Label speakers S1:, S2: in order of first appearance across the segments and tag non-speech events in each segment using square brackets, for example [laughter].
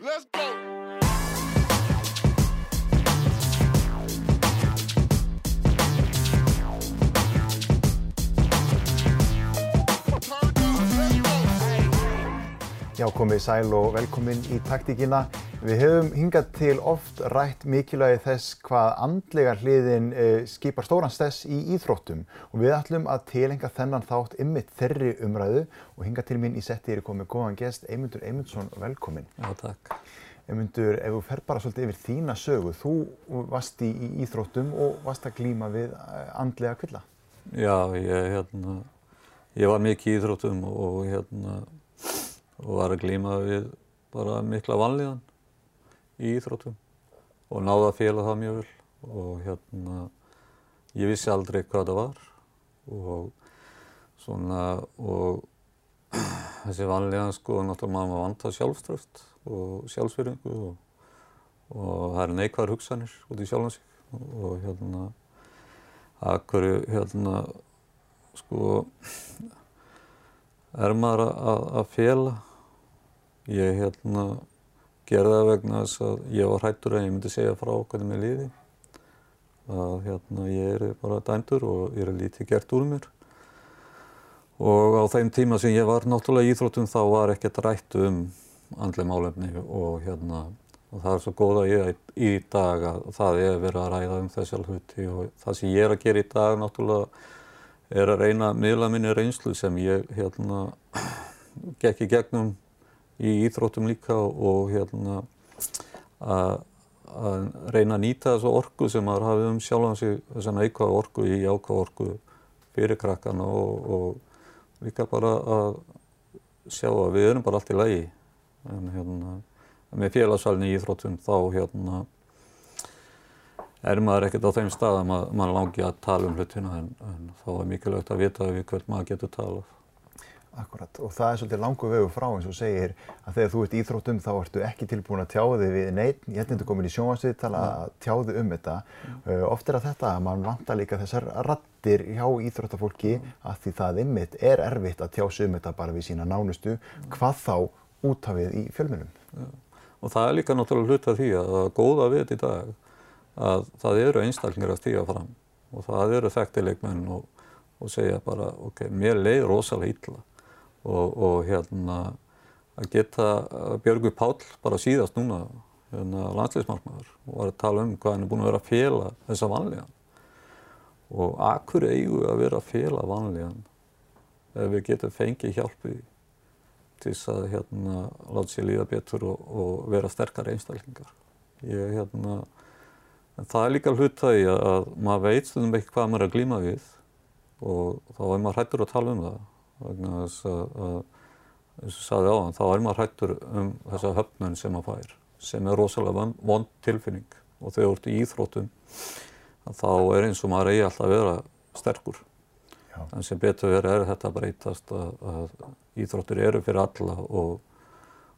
S1: Let's go.
S2: Já, komið sæl og velkomin í taktíkina. Við höfum hingað til oft rætt mikilvægi þess hvað andlega hliðin uh, skipar stóran stess í íþróttum og við ætlum að tilenga þennan þátt ymmit þeirri umræðu og hingað til mín í setti er komið góðan gest Eymundur Eymundsson, velkomin.
S3: Já, takk.
S2: Eymundur, ef þú fer bara svolítið yfir þína sögu, þú varst í, íþróttum og varst að glíma við uh, andlega kvilla.
S3: Já, ég, hérna, ég var mikið í íþróttum og, hérna, og var að glíma við bara mikla vanlíðan í íþróttum og náði að fela það mjög vel. Og hérna ég vissi aldrei hvað það var og svona og [clears throat] þessi vanlíðan sko náttúrulega maður vant að sjálfströft og sjálfsfyrringu og, og það er neikvæðar hugsanir út í sjálfan sig. Og hérna að hverju hérna sko [clears throat] er maður að, að fela? Ég hérna gerði það vegna þess að ég var hrættur að ég myndi segja frá hvernig mér líði. Að hérna ég er bara dændur og ég er lítið gert úr mér. Og á þeim tíma sem ég var náttúrulega í Íþróttum þá var ekkert rætt um andlega málefni og hérna og það er svo góð að ég í dag að það er verið að ræða um þessar hluti og það sem ég er að gera í dag náttúrulega er að reyna miðla minni reynslu sem ég hérna [clears throat] gekk í gegnum í íþróttum líka og hérna að reyna að nýta þessu orku sem maður hafið um sjálfan sig þess að neikvæða orku í ákvæða orku fyrir krakkana og, og líka bara að sjá að við erum bara allt í lagi en hérna með félagsvælni í Íþróttum þá hérna er maður ekkert á þeim stað að maður, langi að tala um hlutina en, en þá er mikilvægt að vita við hvert maður getur talað.
S2: Akkurat. Og það er svolítið langu vegu frá eins og segir að þegar þú ert Íþróttum þá ertu ekki tilbúin að tjáði við neitt, ég held að þú komin í sjónvarsviðtala að tjáði um þetta. Uh, oft er að þetta að mann vantar líka þessar rattir hjá íþróttafólki að því það ymmit er erfitt að tjási um þetta bara við sína nánustu, hvað þá útafið í fjölmunum.
S3: Ja. Og það er líka náttúrulega hlut af því að það góða við þetta í dag að það eru einstaklingar að stíga fram og það eru þekktileikmenn og, og segja bara ok, mér leið rosalega illa og, og hérna að geta Björgur Páll bara síðast núna hérna, landsleismarkmaður og var að tala um hvað hann er búin að vera að fela þessa vanlíðan og akkur eigu að vera að fela vanlíðan ef við getum fengið hjálpi til þess að hérna láta sér líða betur og, og vera sterkar einstaklingar. Ég hérna, en það er líka hlutaði að, að maður veit stundum ekki hvað maður er að glíma við og þá er maður hrættur að tala um það vegna þess að, að eins og sagði á hann, þá er maður hrættur um þessa höfnun sem maður fær sem er rosalega vond tilfinning og þegar þú ert í íþróttum þá er eins og maður eigi alltaf að vera sterkur. Já. En sem betur verið er þetta breytast að, að íþróttur eru fyrir alla og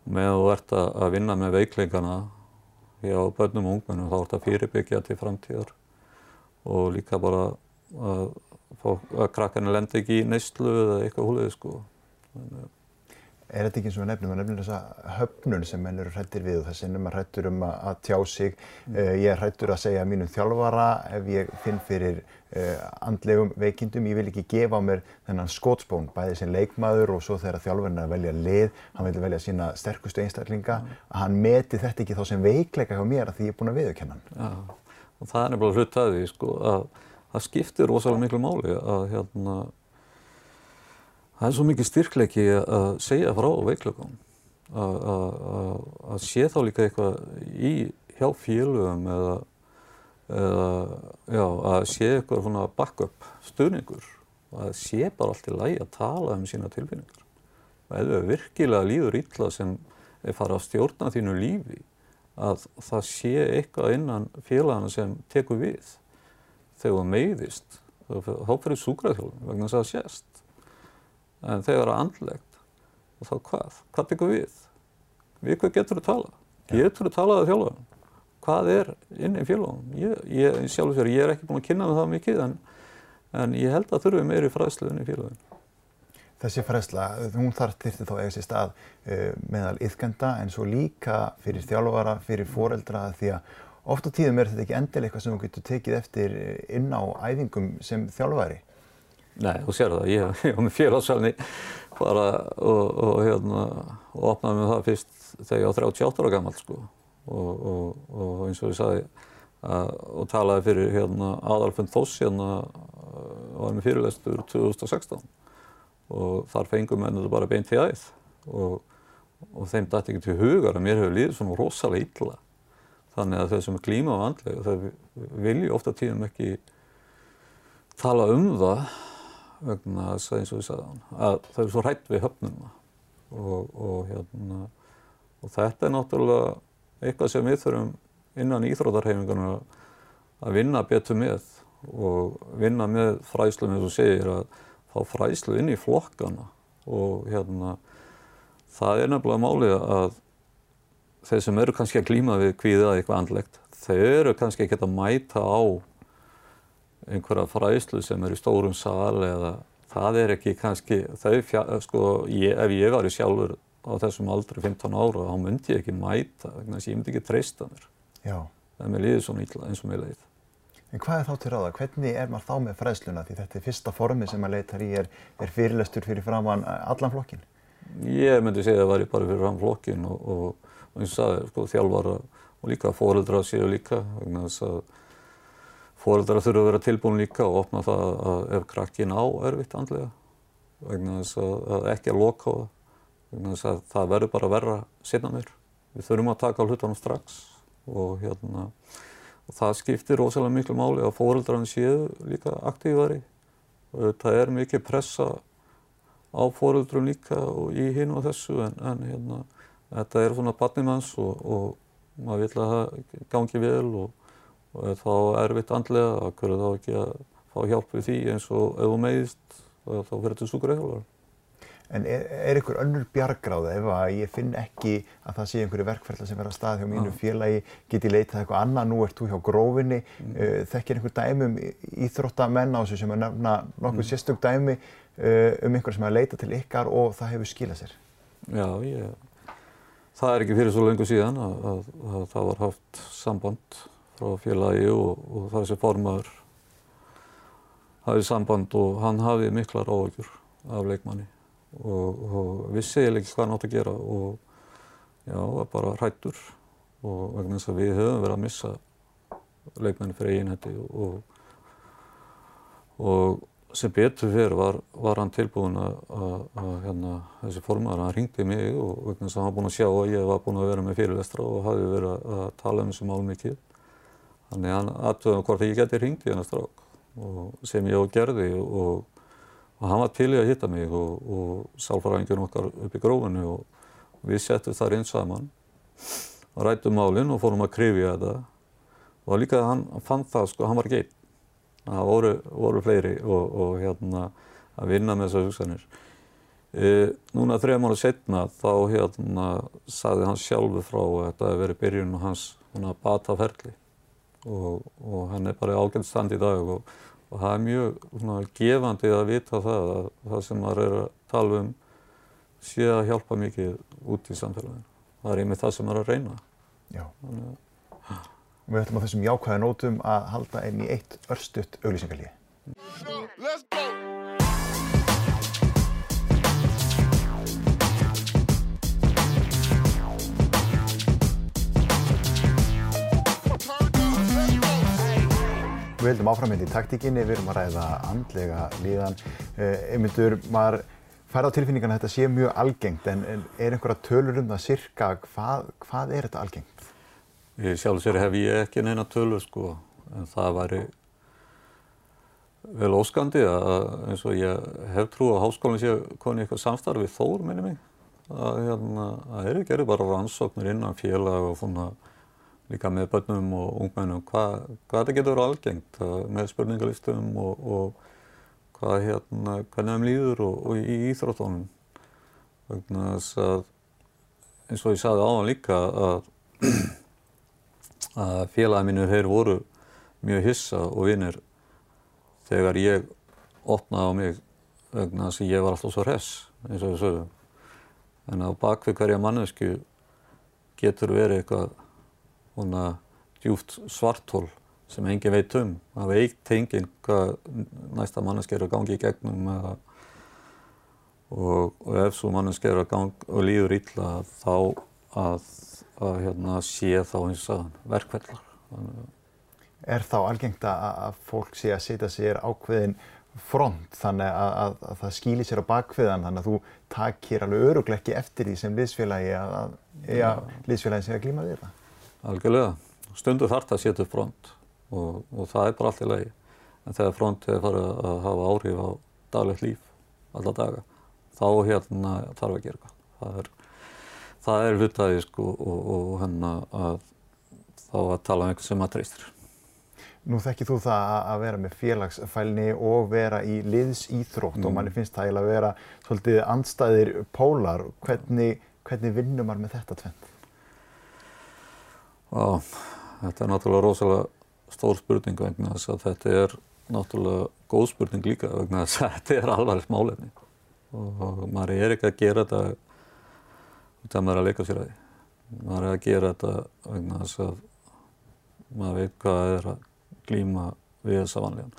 S3: með þú ert að vinna með veikleikana hjá börnum og ungmennum þá ert að fyrirbyggja til framtíðar og líka bara að, að krakkarnir lenda ekki í neyslu eða eitthvað húlega sko.
S2: Er þetta ekki eins og við nefnum, við nefnum þessa höfnun sem menn eru hrættir við og þessi ennum að hrættur um að tjá sig. Uh, ég er hrættur að segja mínum þjálfara ef ég finn fyrir uh, andlegum veikindum. Ég vil ekki gefa mér þennan skótspón, bæði sem leikmaður og svo þegar þjálfarinn er að velja lið, hann vil velja sína sterkustu einstaklinga, mm. að hann meti þetta ekki þá sem veikleika hjá mér að því ég er búin að viðurkenna hann.
S3: Já, og það er nefnilega hlut að því, sko, að það skiptir rosalega miklu máli að hérna Það er svo mikið styrkleiki að segja frá veiklegum, að sé þá líka eitthvað í hjá félögum eða, eða já, að sé eitthvað svona back-up stuðningur. Að sé bara allt í lagi að tala um sína tilfinningar. Ef þau virkilega líður illa sem er farið að stjórna þínu lífi, að það sé eitthvað innan félagana sem tekur við þegar það meiðist, þá fyrir súkraþjálfum vegna þess að það sést en þegar það er andlegt og þá hvað? Hvað byggur við? Við hvað getur þú talað? Getur þú talað að þjálfum? Hvað er inn í fjölunum? Ég, ég, sjálf ég er ekki búin að kynna með það mikið en, en ég held að þurfum meiri fræðslu inn í fjölunum.
S2: Þessi fræðsla, hún þarf þyrti þá eiga sér stað uh, meðal yðkenda en svo líka fyrir þjálfara, fyrir foreldra því að oft á tíðum er þetta ekki endilega eitthvað sem þú getur tekið eftir inn á æfingum sem þjálfari.
S3: Nei, þú sér það. [laughs] Ég var með félagssalni bara og, og, hérna, og opnaði með það fyrst þegar ég var 38 ára gammal sko og, og eins og ég sagði að, og talaði fyrir hérna, Adalfinn Þoss hérna var með fyrirlestur 2016 og þar fengum þetta bara beint í æð og þeim dætti ekki til hugar að mér hefur líðið svona rosalega illa. Þannig að þeir sem glíma á andlega, þeir vilju ofta tíðum ekki tala um það vegna þess að eins og ég sagði hann, að þau eru svo hrætt við höfnuna og, og, hérna, og þetta er náttúrulega eitthvað sem við þurfum innan íþrótarhefingarna að vinna betur með og vinna með fræslum eins og segir að fá fræslu inn í flokkana. Og hérna það er nefnilega málið að þeir sem eru kannski að klíma við kvíða eitthvað andlegt, þeir eru kannski ekki að mæta á einhverja fræslu sem er í stórum sal eða það er ekki kannski, þau, sko, ég, ef ég var í sjálfur á þessum aldri 15 ára, þá myndi ég ekki mæta, þannig að ég myndi ekki treysta mér.
S2: Já.
S3: Það er mér líðið svona illa eins og mér leiðið.
S2: En hvað er þá til ráða? Hvernig er maður þá með fræðsluna? Því þetta er fyrsta formi sem maður leitar í er, er fyrirlestur fyrir framann allan flokkin.
S3: Ég myndi segja að það væri bara fyrir framann flokkin og, og, og eins og sagði, sko, þjálfara og líka fóreldra séu líka vegna þess að fóreldra þurfa að vera tilbúin líka og opna það að ef krakkin á erfitt andlega vegna þess að, að ekki að loka á það vegna þess að það verður bara að verra sinna mér. Við þurfum að taka hlutunum strax og hérna og það skiptir rosalega miklu máli að fóreldrarinn séu líka aktífari og það er mikið pressa á fóreldrum líka og í hinn og þessu en, en hérna, þetta er svona barnimanns og, og maður vil að það gangi vel og, og þá er erfitt andlega að hverju þá ekki að fá hjálp við því eins og ef þú meðist þá fyrir þetta súkuræðhjólar.
S2: En er, er ykkur önnur bjargráða ef að ég finn ekki að það sé einhverju verkferðla sem verða að stað hjá mínu félagi, get ég leitað eitthvað annað, nú ert þú hjá grófinni, mm. uh, þekkir einhver dæmi um íþróttamenn á þessu sem er nefna nokkuð mm. sérstök dæmi uh, um einhver sem er að leita til ykkar og það hefur skilað sér?
S3: Já, ég, það er ekki fyrir svo lengur síðan að, að, að það var haft samband frá félagi og, og sem formaður hafið samband og hann hafið miklar áökjur af leikmanni. Og, og vissi eiginlega ekki hvað hann átt að gera og já, var bara hrættur og vegna þess að við höfum verið að missa leikmenni fyrir eiginhætti og, og sem betur fyrir var, var hann tilbúin að, hérna, þessi formar, hann ringdi mig og vegna að hann var búin að sjá að ég var búin að vera með fyrirvestra og hafi verið að, tala um þessu mál mikið. Þannig hann aðtöðum hvort ég geti ringt í hennar strák sem ég á gerði og og hann var til í að hitta mig og, og sálfræðingurinn okkar upp í grófinu og við settum þar inn saman og rættum málinn og fórum að krifja þetta og líka hann fann það sko, hann var einn það voru, voru fleiri og, og hérna að vinna með þessar hugsanir e, núna þrejum ára setna þá hérna sagði hann sjálfu frá að þetta hefði verið byrjun og hans bata ferli og, og hann er bara ágænt stand í dag og og það er mjög svona, gefandi að vita það að það sem maður er að tala um sé að hjálpa mikið út í samfélaginu. Það er einmitt það sem maður er að reyna.
S2: Já. Þannig, að... Við ætlum á þessum jákvæða nótum að halda einn í eitt örstutt auglýsingarlíði. Við heldum áframhend í taktíkinni, við erum að ræða andlega líðan. Einmyndur, maður fær á tilfinningan að þetta sé mjög algengt, en er einhverja tölur um það cirka, hvað, hvað er þetta algengt?
S3: Ég sjálf sér hef ég ekki neina tölur sko, en það væri vel óskandi að eins og ég hef trú að háskólinn sé koni eitthvað samstarfið þór, minni mig. Að hérna, það er ekki bara rannsóknir innan félag og svona líka með börnum og ungmennum hvað, hvað þetta getur algengt með spurningalistum og, og hvað hérna, hvernig þeim líður og, og í íþróttónum. Þess að eins og ég sagði áðan líka að, [clears throat] að félagið mínu þeir voru mjög hissa og vinnir þegar ég opnaði á mig vegna þess að ég var alltaf svo hress eins og sögum. En á bakvið hverja mannesku getur verið eitthvað svona djúft svartól sem engin veit um. Það veit engin hvað næsta manneski er að gangi í gegnum eða og, og ef svo manneski er að gangi og líður illa þá að, að hérna, sé þá eins og verkvellar.
S2: Er þá algengt að, að fólk sé að setja sér ákveðin front þannig að, að, að það skýli sér á bakviðan þannig að þú takir alveg öruglega ekki eftir því sem liðsfélagi að ja, liðsfélagi sé að glíma við það?
S3: Algjörlega. Stundu þarf það að setja front og, og það er bara allt í lagi. En þegar front er farið að hafa áhrif á daglegt líf, alla daga, þá hérna þarf að gera eitthvað. Það er, það er hlutaði sko og, og hérna að þá að tala um einhvern sem að treystir.
S2: Nú þekkir þú það að vera með félagsfælni og vera í liðsýþrótt mm. og manni finnst það að vera svolítið andstæðir pólar. Hvernig, hvernig vinnum maður með þetta tvent?
S3: Já, þetta er náttúrulega rosalega stór spurning vegna þess að þetta er náttúrulega góð spurning líka vegna þess að [laughs] þetta er alvarlegt málefni og maður er ekki að gera þetta af maður að leika sér að því. Maður er að gera þetta vegna þess að maður veit hvað það er að glíma við þessa vanlíðan.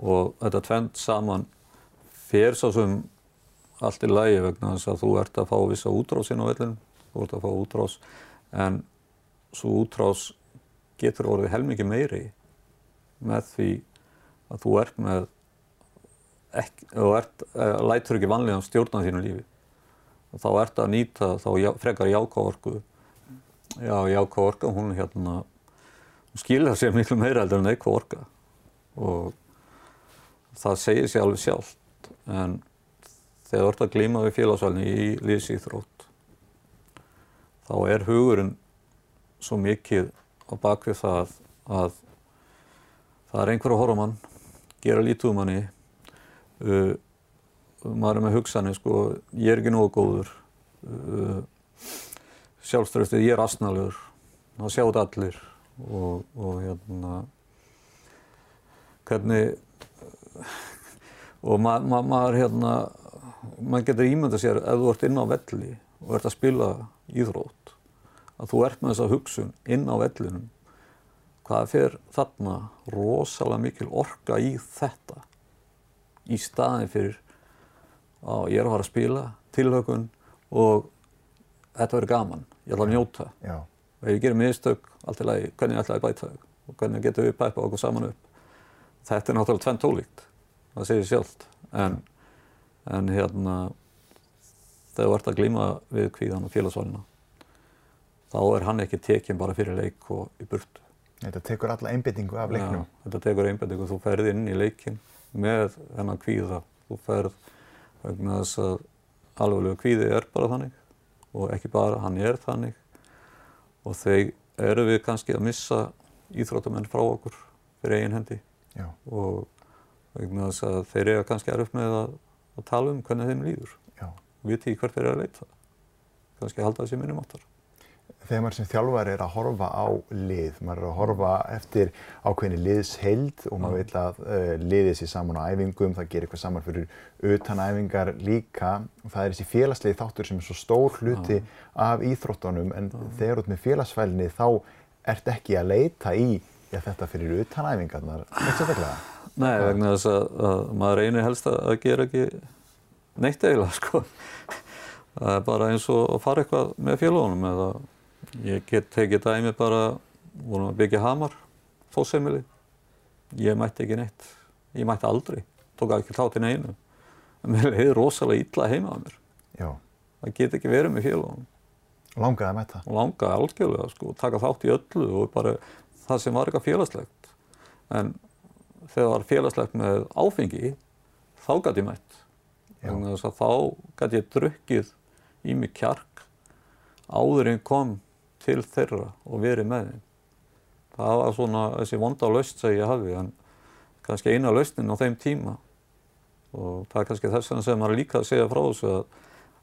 S3: Og þetta tvent saman fer svo sem allt í lægi vegna þess að þú ert að fá vissa útrásinn á vellinum, þú ert að fá útrás, en svo útrás getur orðið helmikið meiri með því að þú ert með, ekki, þú ert, uh, lætur ekki vanlíðan stjórna þínu lífi. Og þá ert að nýta þá frekar jákáorku, já jákáorka, hún hérna skilja sér miklu meira heldur en eitthvað orka. Og það segir sér alveg sjálft en þegar þú ert að glíma við félagsvælni í lífsýþrótt þá er hugurinn svo mikið á bakvið það að það er einhver að horfa mann, gera lítið um uh, maður er með hugsanir sko, ég er ekki nógu góður uh, sjálfströftið, ég er asnalur það sjáðu allir og, og hérna hvernig og ma ma maður hérna maður getur ímynda sér ef þú ert inn á velli og ert að spila íþrótt að þú ert með þessa hugsun inn á vellinum hvað fyrir þarna rosalega mikil orka í þetta í staðin fyrir að ég er að fara að spila tilhökun og þetta verður gaman, ég ætla að njóta.
S2: Já.
S3: Og ef ég gerir mistök, allt í lagi, hvernig ætla ég að bæta? Þau og hvernig getum við pæpa okkur saman upp. Þetta er náttúrulega tvenn tólíkt, það segir sjálft, en, en hérna, þegar þú ert að glíma við kvíðan og félagsvalina, þá er hann ekki tekinn bara fyrir leik og í burtu.
S2: Þetta tekur alla einbindingu af leiknum?
S3: Já, þetta tekur einbindingu, þú ferð inn í leikin með þennan kvíða, þú ferð vegna þess að alveg kvíði er bara þannig og ekki bara, hann er þannig og þeir eru við kannski að missa íþróttamenn frá okkur fyrir eigin hendi.
S2: Já.
S3: og vegna þess að þeir eru kannski erf með að, að tala um hvernig þeim líður. Viti hvert þeir eru að leita. Kannski halda þessi minnum áttar
S2: þegar maður sem þjálfar er að horfa á lið, maður er að horfa eftir ákveðinni liðsheild og maður vil að uh, liðið sé saman á æfingum, það gerir eitthvað saman fyrir utanæfingar líka og það er þessi félagslegi þáttur sem er svo stór hluti Já. af íþróttunum en Já. þegar út með félagsfælni þá ert ekki að leita í ja, þetta fyrir utanæfingarnar, eitthvað sérstaklega?
S3: Nei, vegna þess að, að maður reynir helst að gera ekki neitt eiginlega, sko. Það er bara eins og að fara eitthvað með félagunum eða Ég get tekið dæmi bara, vorum að byggja hamar, fósseimili. Ég mætti ekki neitt. Ég mætti aldrei. Tók ekki þáttinn einu. En mér hefði rosalega illa heima af mér.
S2: Já.
S3: Það get ekki verið með félagunum.
S2: Langaði að mæta?
S3: Langaði algjörlega, sko. Taka þátt í öllu og bara það sem var eitthvað félagslegt. En þegar það var félagslegt með áfengi, þá gæti ég mætt. Þá gæti ég drukkið í mig kjark áður en kom til þeirra og verið með þeim. Það var svona þessi vonda laust sem ég hafi en kannski eina lausnin á þeim tíma. Og það er kannski þess vegna sem maður líka að segja frá þessu að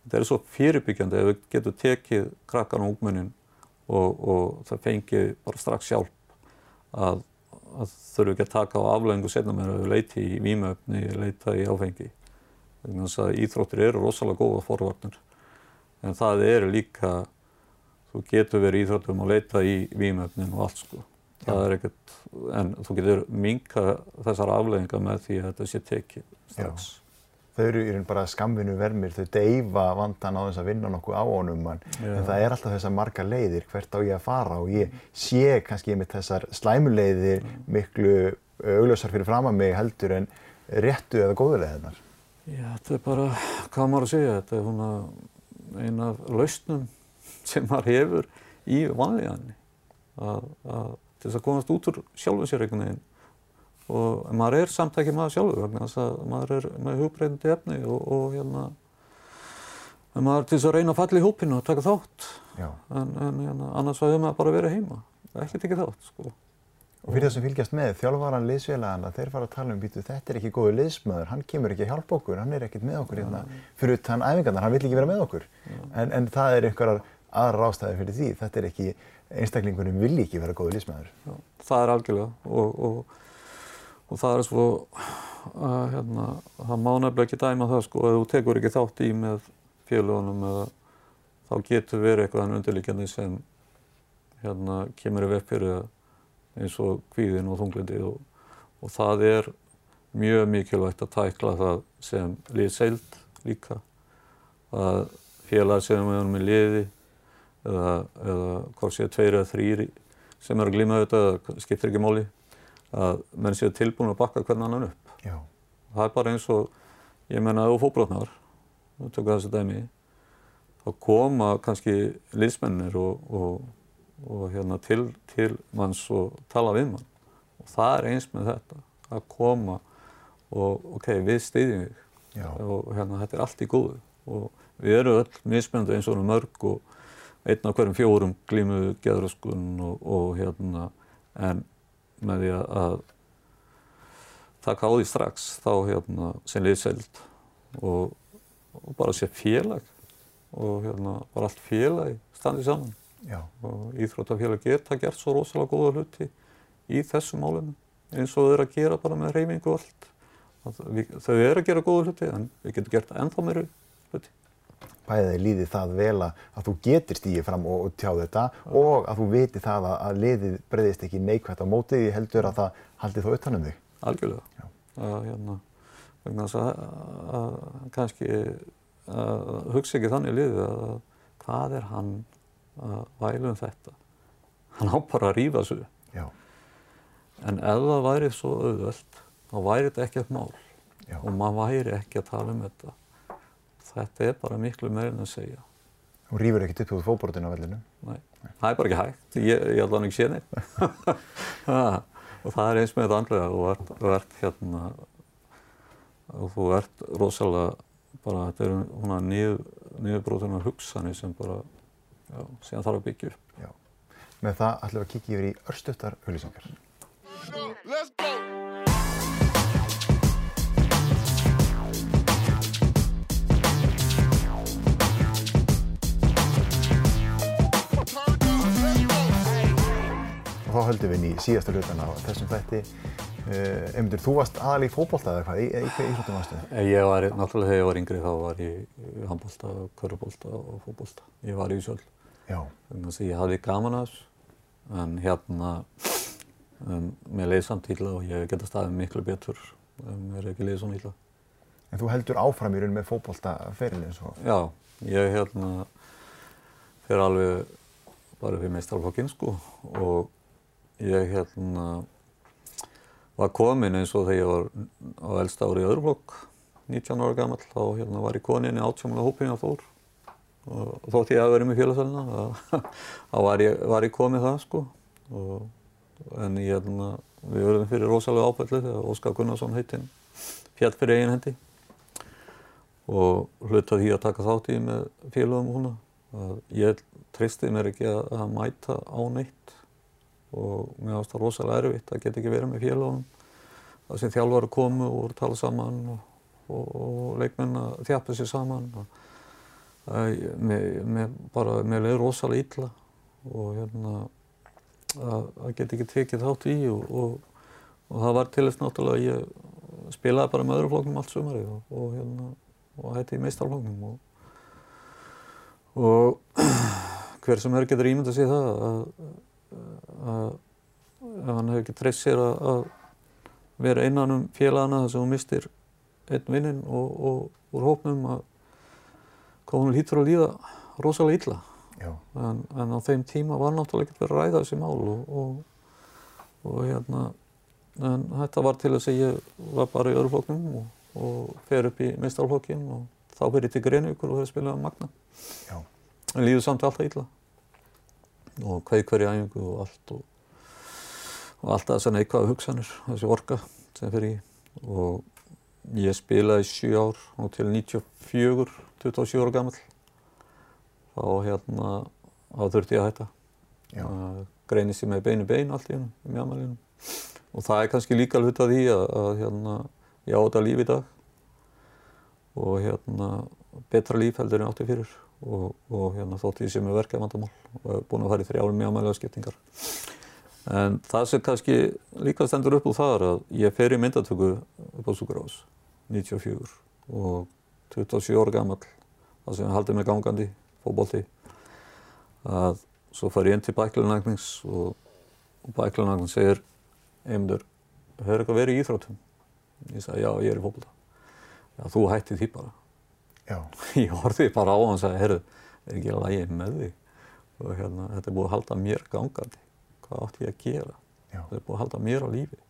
S3: þetta er svo fyrirbyggjandi ef við getum tekið krakkan og ungmennin og, og það fengið bara strax hjálp að, að þurfu ekki að taka á aflengu setna með að við leiti í výmöfni, leita í áfengi. Þannig að íþróttir eru rosalega góða forvarnir. En það eru líka, þú getur verið íþróttum að leita í výmöfnin og allt sko. Það er ekkert, en þú getur minka þessar afleggingar með því að þetta sé tekið strax.
S2: Já. Þau eru í raun bara skamvinu vermir, þau deyfa vandan á þess að vinna nokkuð á honum en, en það er alltaf þessar marga leiðir hvert á ég að fara og ég sé kannski með þessar slæmuleiðir miklu augljósar fyrir fram að mig heldur en réttu eða góðuleiðinar.
S3: Já, þetta er bara, hvað maður að segja, þetta er svona eina af lausnum sem maður hefur í vanlíðanni til þess að komast út úr sjálfum sér einhvern veginn. Og maður er samt ekki maður sjálfur vegna þess að maður er með hugbreyndi efni og, og hérna maður er til þess að reyna að falla í hópinu og taka þátt. En, en hérna, annars var maður bara vera heima. Ekki tekið þátt sko.
S2: Og fyrir það sem fylgjast með, þjálfvaran liðsfélagana, þeir fara að tala um býtu þetta er ekki góðu liðsmaður, hann kemur ekki að hjálpa okkur, hann er ekkert með okkur hérna fyrir utan æfingarnar, hann vil ekki vera með okkur. En, en það er einhverjar aðra rástæði fyrir því, þetta er ekki einstaklingunum vilji ekki vera góðu liðsmaður.
S3: Já, það er algjörlega og, og og það er svo að hérna, það má nefnilega ekki dæma það sko að þú tekur ekki þátt í með félagunum eða þá getur verið eitthvað undirlíkjandi sem hérna kemur í vepp fyrir eins og kvíðin og þunglindi og, og það er mjög mikilvægt að tækla það sem liðseild líka að félag sem við erum með liði eða, eða hvort séu tveir eða þrýri sem eru að glíma auðvitað, skiptir ekki móli að menn séu tilbúin að bakka hvern annan upp.
S2: Já.
S3: Það er bara eins og, ég menna þú fóbrotnar, þú tökur þessi dæmi, þá koma kannski liðsmennir og, og, og hérna til, til manns og tala við mann. Og það er eins með þetta, að koma og ok, við stýðjum þig Já. og hérna þetta er allt í góðu og við erum öll mismennandi eins og mörg og einn af hverjum fjórum glímuðu geðröskun og, og hérna en með því að taka á því strax þá hérna sem liðseld og, og bara sé félag og hérna bara allt félag standið saman.
S2: Já.
S3: og Íþróttafélag geta gert svo rosalega góða hluti í þessu málinu eins og þau eru að gera bara með reymingu og allt. Við, þau eru að gera góða hluti en við getum gert ennþá meiri hluti
S2: bæðið líði það vel að þú getur stíðið fram og tjá þetta ja. og að þú viti það að liðið breyðist ekki neikvægt á mótið því heldur að það haldi þá utanum þig.
S3: Algjörlega. Að, hérna, vegna þess að, að kannski að hugsa ekki þannig liðið að hvað er hann að vælu um þetta? Hann á bara að rífa svo.
S2: Já.
S3: En ef það væri svo auðvöld, þá væri þetta ekki eitthvað mál Já. og maður væri ekki að tala um þetta þetta er bara miklu meirinn að segja.
S2: Þú rýfur ekkert upp út fókbortinu á vellinu?
S3: Nei, það er bara ekki hægt. Ég, ég held að hann ekki sé neitt. [laughs] og það er eins með þetta andlega. Þú ert, þú ert hérna, og þú ert rosalega bara, þetta er húnna niðurbrótunar hugsanir sem bara, já, sem þarf að byggja upp.
S2: Já. Með það ætlum við að kíkja yfir í örstuttar auðlýsingar. Let's go! Þá höldum við inn í síðasta hlutan á þessum þætti. Uh, Eymundur, þú varst aðal í fókbólta eða hvað? Í, hvað íþróttum varstu?
S3: Ég var, náttúrulega þegar ég var yngri þá var ég handbólta, körubólta og fókbólta. Ég var í sjálf.
S2: Já.
S3: Þannig að ég hafði gaman að þessu. En hérna, um, mér leiði samt ítla og ég geta staðið miklu betur. Um, mér er ekki leiðið svona ítla.
S2: En þú heldur áfram í raun með fókbóltaferilin svo?
S3: Já, ég hérna fyrir alveg bara fyrir meistarflokkinn sko og ég hérna var komin eins og þegar ég var á eldsta ári í öðru flokk 19 ára gammal þá hérna var ég konin í átjómulega hópin á Þór. Og þótt ég að verið með félagsæluna [laughs] þá var ég, var ég komið það sko. Og, en ég hérna við verðum fyrir rosalega ábæðli þegar Óskar Gunnarsson heitinn fjall fyrir eigin hendi. Og hluta því að taka þátt í með félagum og húnna ég tristi mér ekki að, að mæta á neitt og mér finnst það rosalega erfitt að geta ekki verið með félagunum það sem þjálfari komu og voru tala saman og, og, og leikmenn að þjappa sér saman bara, mér leiði rosalega illa og hérna að, að geta ekki tekið þátt í og, og það var til þess náttúrulega að ég spilaði bara með öðru floknum allt sumari og hérna og hætti í meistarfloknum og, og [clears throat] hver sem er getur ímynd að sé það að, að ef hann hefur ekki treyst sér að, að vera innan um félagana þar sem hún mistir einn vinnin og, og úr hópnum að komunum hýttur að líða rosalega illa. En, en á þeim tíma var náttúrulega ekkert verið að ræða þessi mál og, og, og hérna en þetta var til þess að ég var bara í öðrufloknum og, og fer upp í meistarflokkin og þá fyrir til Greinvíkur og það spilaði Magna. Já. en líður samt alltaf illa og hvað hverju æfingu og allt og, og alltaf þessar neikvæða hugsanir þessi orka sem fyrir í. Og ég spilaði 7 ár og til 94 27 ára gammal þá hérna þá þurfti ég að hætta. Að greini sér með beinu bein allt í húnum í mjögmalinu og það er kannski líka hlut að því að, að hérna, ég á þetta líf í dag. Og hérna betra líf heldur en átti fyrir og, og hérna þótt ég sé með verkefn vandamál og hef búin að fara í þrjárum mjögmælega skiptingar en það sem kannski líka stendur upp úr það er að ég fer í myndatöku upp á Súkurás 94 og 27 ára gammal það sem haldið mig gangandi fókbólti að svo far ég inn til bæklunagnings og, og bæklunagnings segir einmundur, hefur eitthvað verið í Íþróttum? Ég sagði já, ég er í fókbólta. Já, þú hætti því bara. Já. [laughs] Ég horfið bara á hann og sagði, herru, er ekki alveg ég með því? Og hérna, þetta er búið að halda mér gangandi. Hvað átt ég að gera? Já. Þetta er búið að halda mér á lífi.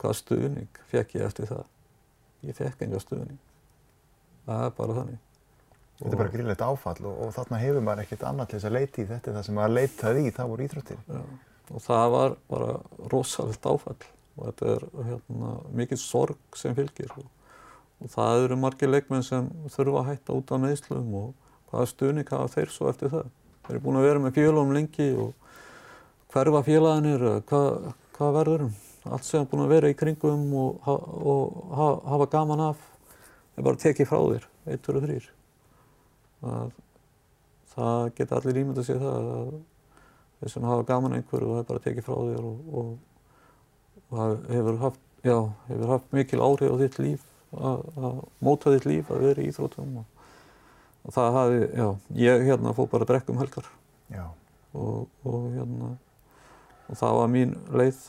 S3: Hvað stuðning fekk ég eftir það? Ég fekk enga stuðning. Það er bara þannig.
S2: Þetta er bara gríðlegt áfall og, og þarna hefur maður ekkert annað til þess að leita í þetta. Það sem maður leitaði í, það voru íþróttir.
S3: Og það var bara rosalegt áfall og þetta er hérna, mikið sorg sem fylgir. Og, það eru margir leikmenn sem þurfa að hætta út af meðslum og hvaða stuðning hafa þeir svo eftir það. Þeir eru búin að vera með félagum lengi og hverfa félaginir, hvað, hvað verður um? Allt sem er búin að vera í kringum og, og hafa gaman af er bara tekið frá þér, eittur og þrýr að það geta allir ímynd að segja það að þeir sem hafa gaman einhverju það er bara tekið frá þér og, og, og hefur haft, já, hefur haft mikil áhrif á þitt líf að, að móta þitt líf að vera í Íþrótum og, og það hafi, já, ég hérna fóð bara brekkum helgar. Og hérna og það var mín leið.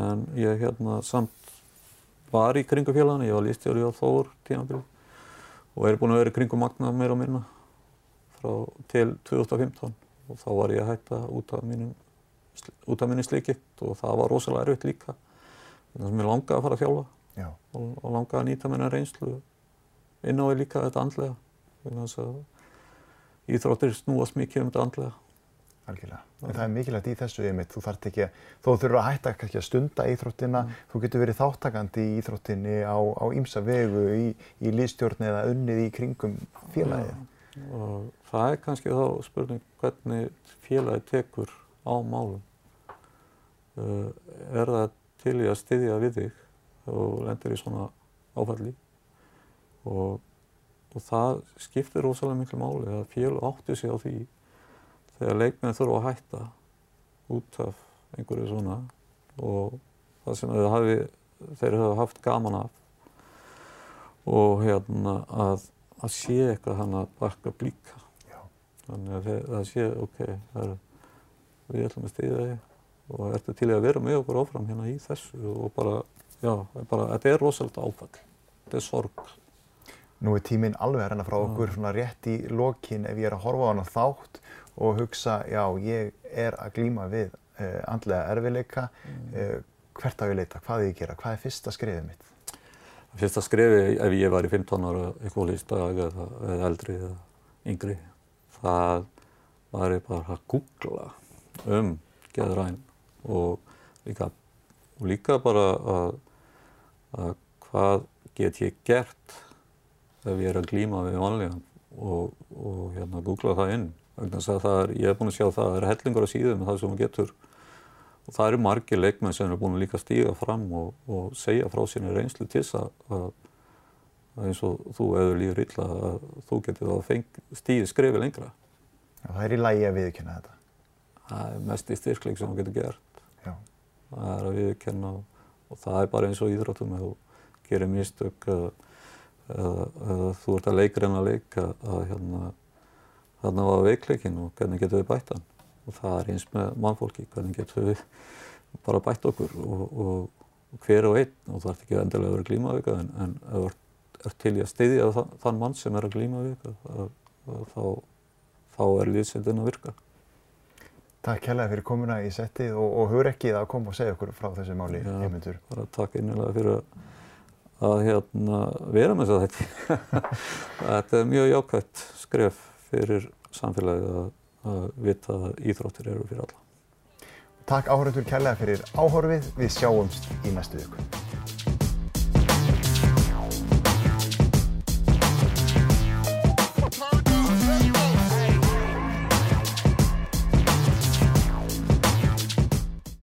S3: En ég hérna samt var í kringufélagana, ég var lístjóri á Þór tímanbíl og er búin að vera kringum magna meira og minna frá til 2015 og þá var ég að hætta út af mínum út af minni slikitt og það var rosalega erfitt líka. Þannig að mér langaði að fara að þjálfa og, og langaði að nýta minna reynslu inn á því líka þetta andlega þannig að íþróttir snúast mikið um þetta andlega
S2: Algjörlega. En það er mikilvægt í þessu yfirmitt, þú þarf ekki að, þó þurfur að hætta kannski að stunda íþróttina, mm. þú getur verið þáttakandi í íþróttinni á, á ýmsa vegu í, í líðstjórn eða unnið í kringum félagið.
S3: Ja, og það er kannski þá spurning hvernig félagið tekur á málum. Uh, er það til í að styðja við þig og lendir í svona áfalli. Og, og það skiptir rosalega miklu máli að félag átti sig á því þegar leikmenn þurfa að hætta út af einhverju svona og það sem hafi, þeir hafa haft gaman af. Og hérna að, að sé eitthvað hann að bakka blíka þannig að það sé ok, er, við ætlum að stýða þig og ertu til að vera með okkur áfram hérna í þessu og bara, já, bara, þetta er rosalega áfall, þetta er sorg.
S2: Nú er tíminn alveg að renna frá okkur svona rétt í lokin. Ef ég er að horfa á hana þátt og hugsa, já, ég er að glýma við uh, andlega erfileika, mm. uh, hvert á ég leita, hvað er ég að gera, hvað er fyrsta skrifið mitt?
S3: Fyrsta skrifið, ef ég var í 15 ára ekólista eða, eða eldri eða yngri, það var ég bara að googla um geðræn og líka, og líka bara að, að hvað get ég gert ef ég er að glýma við vanlíðan og, og hérna googla það inn Er, ég hef búin að sjá það, það er hellingur á síðum með það sem maður getur og það eru margir leikmenn sem er búin að líka stíga fram og, og segja frá sínir reynslu til þess að, að eins og þú eður líður illa að þú getur þá stíðið skrifið lengra.
S2: Það er í lægi að viðkynna þetta?
S3: Það er mest í styrkling sem maður getur gert. Já. Það er að viðkynna og, og það er bara eins og íþróttum að þú gerir mistök þú ert að leikreina leik að, hérna þarna var veikleikin og hvernig getum við bætt hann og það er eins með mannfólki, hvernig getum við bara bætt okkur og, og, og hver og einn og það ert ekki endilega að vera glímaveika en, en ef þú ert, til í að styðja þann, mann sem er að glímaveika þá, þá er liðsendin að virka.
S2: Takk kærlega fyrir komuna í settið og, og hugur ekki að koma og segja okkur frá þessu máli,
S3: Já,
S2: Heimundur.
S3: Bara takk innilega fyrir að, hérna, vera með þetta. [laughs] þetta er mjög jákvæmt skref fyrir samfélagið að, að vita að íþróttir eru fyrir alla.
S2: Takk áhörður kærlega fyrir áhorfið. Við sjáumst í næstu viku.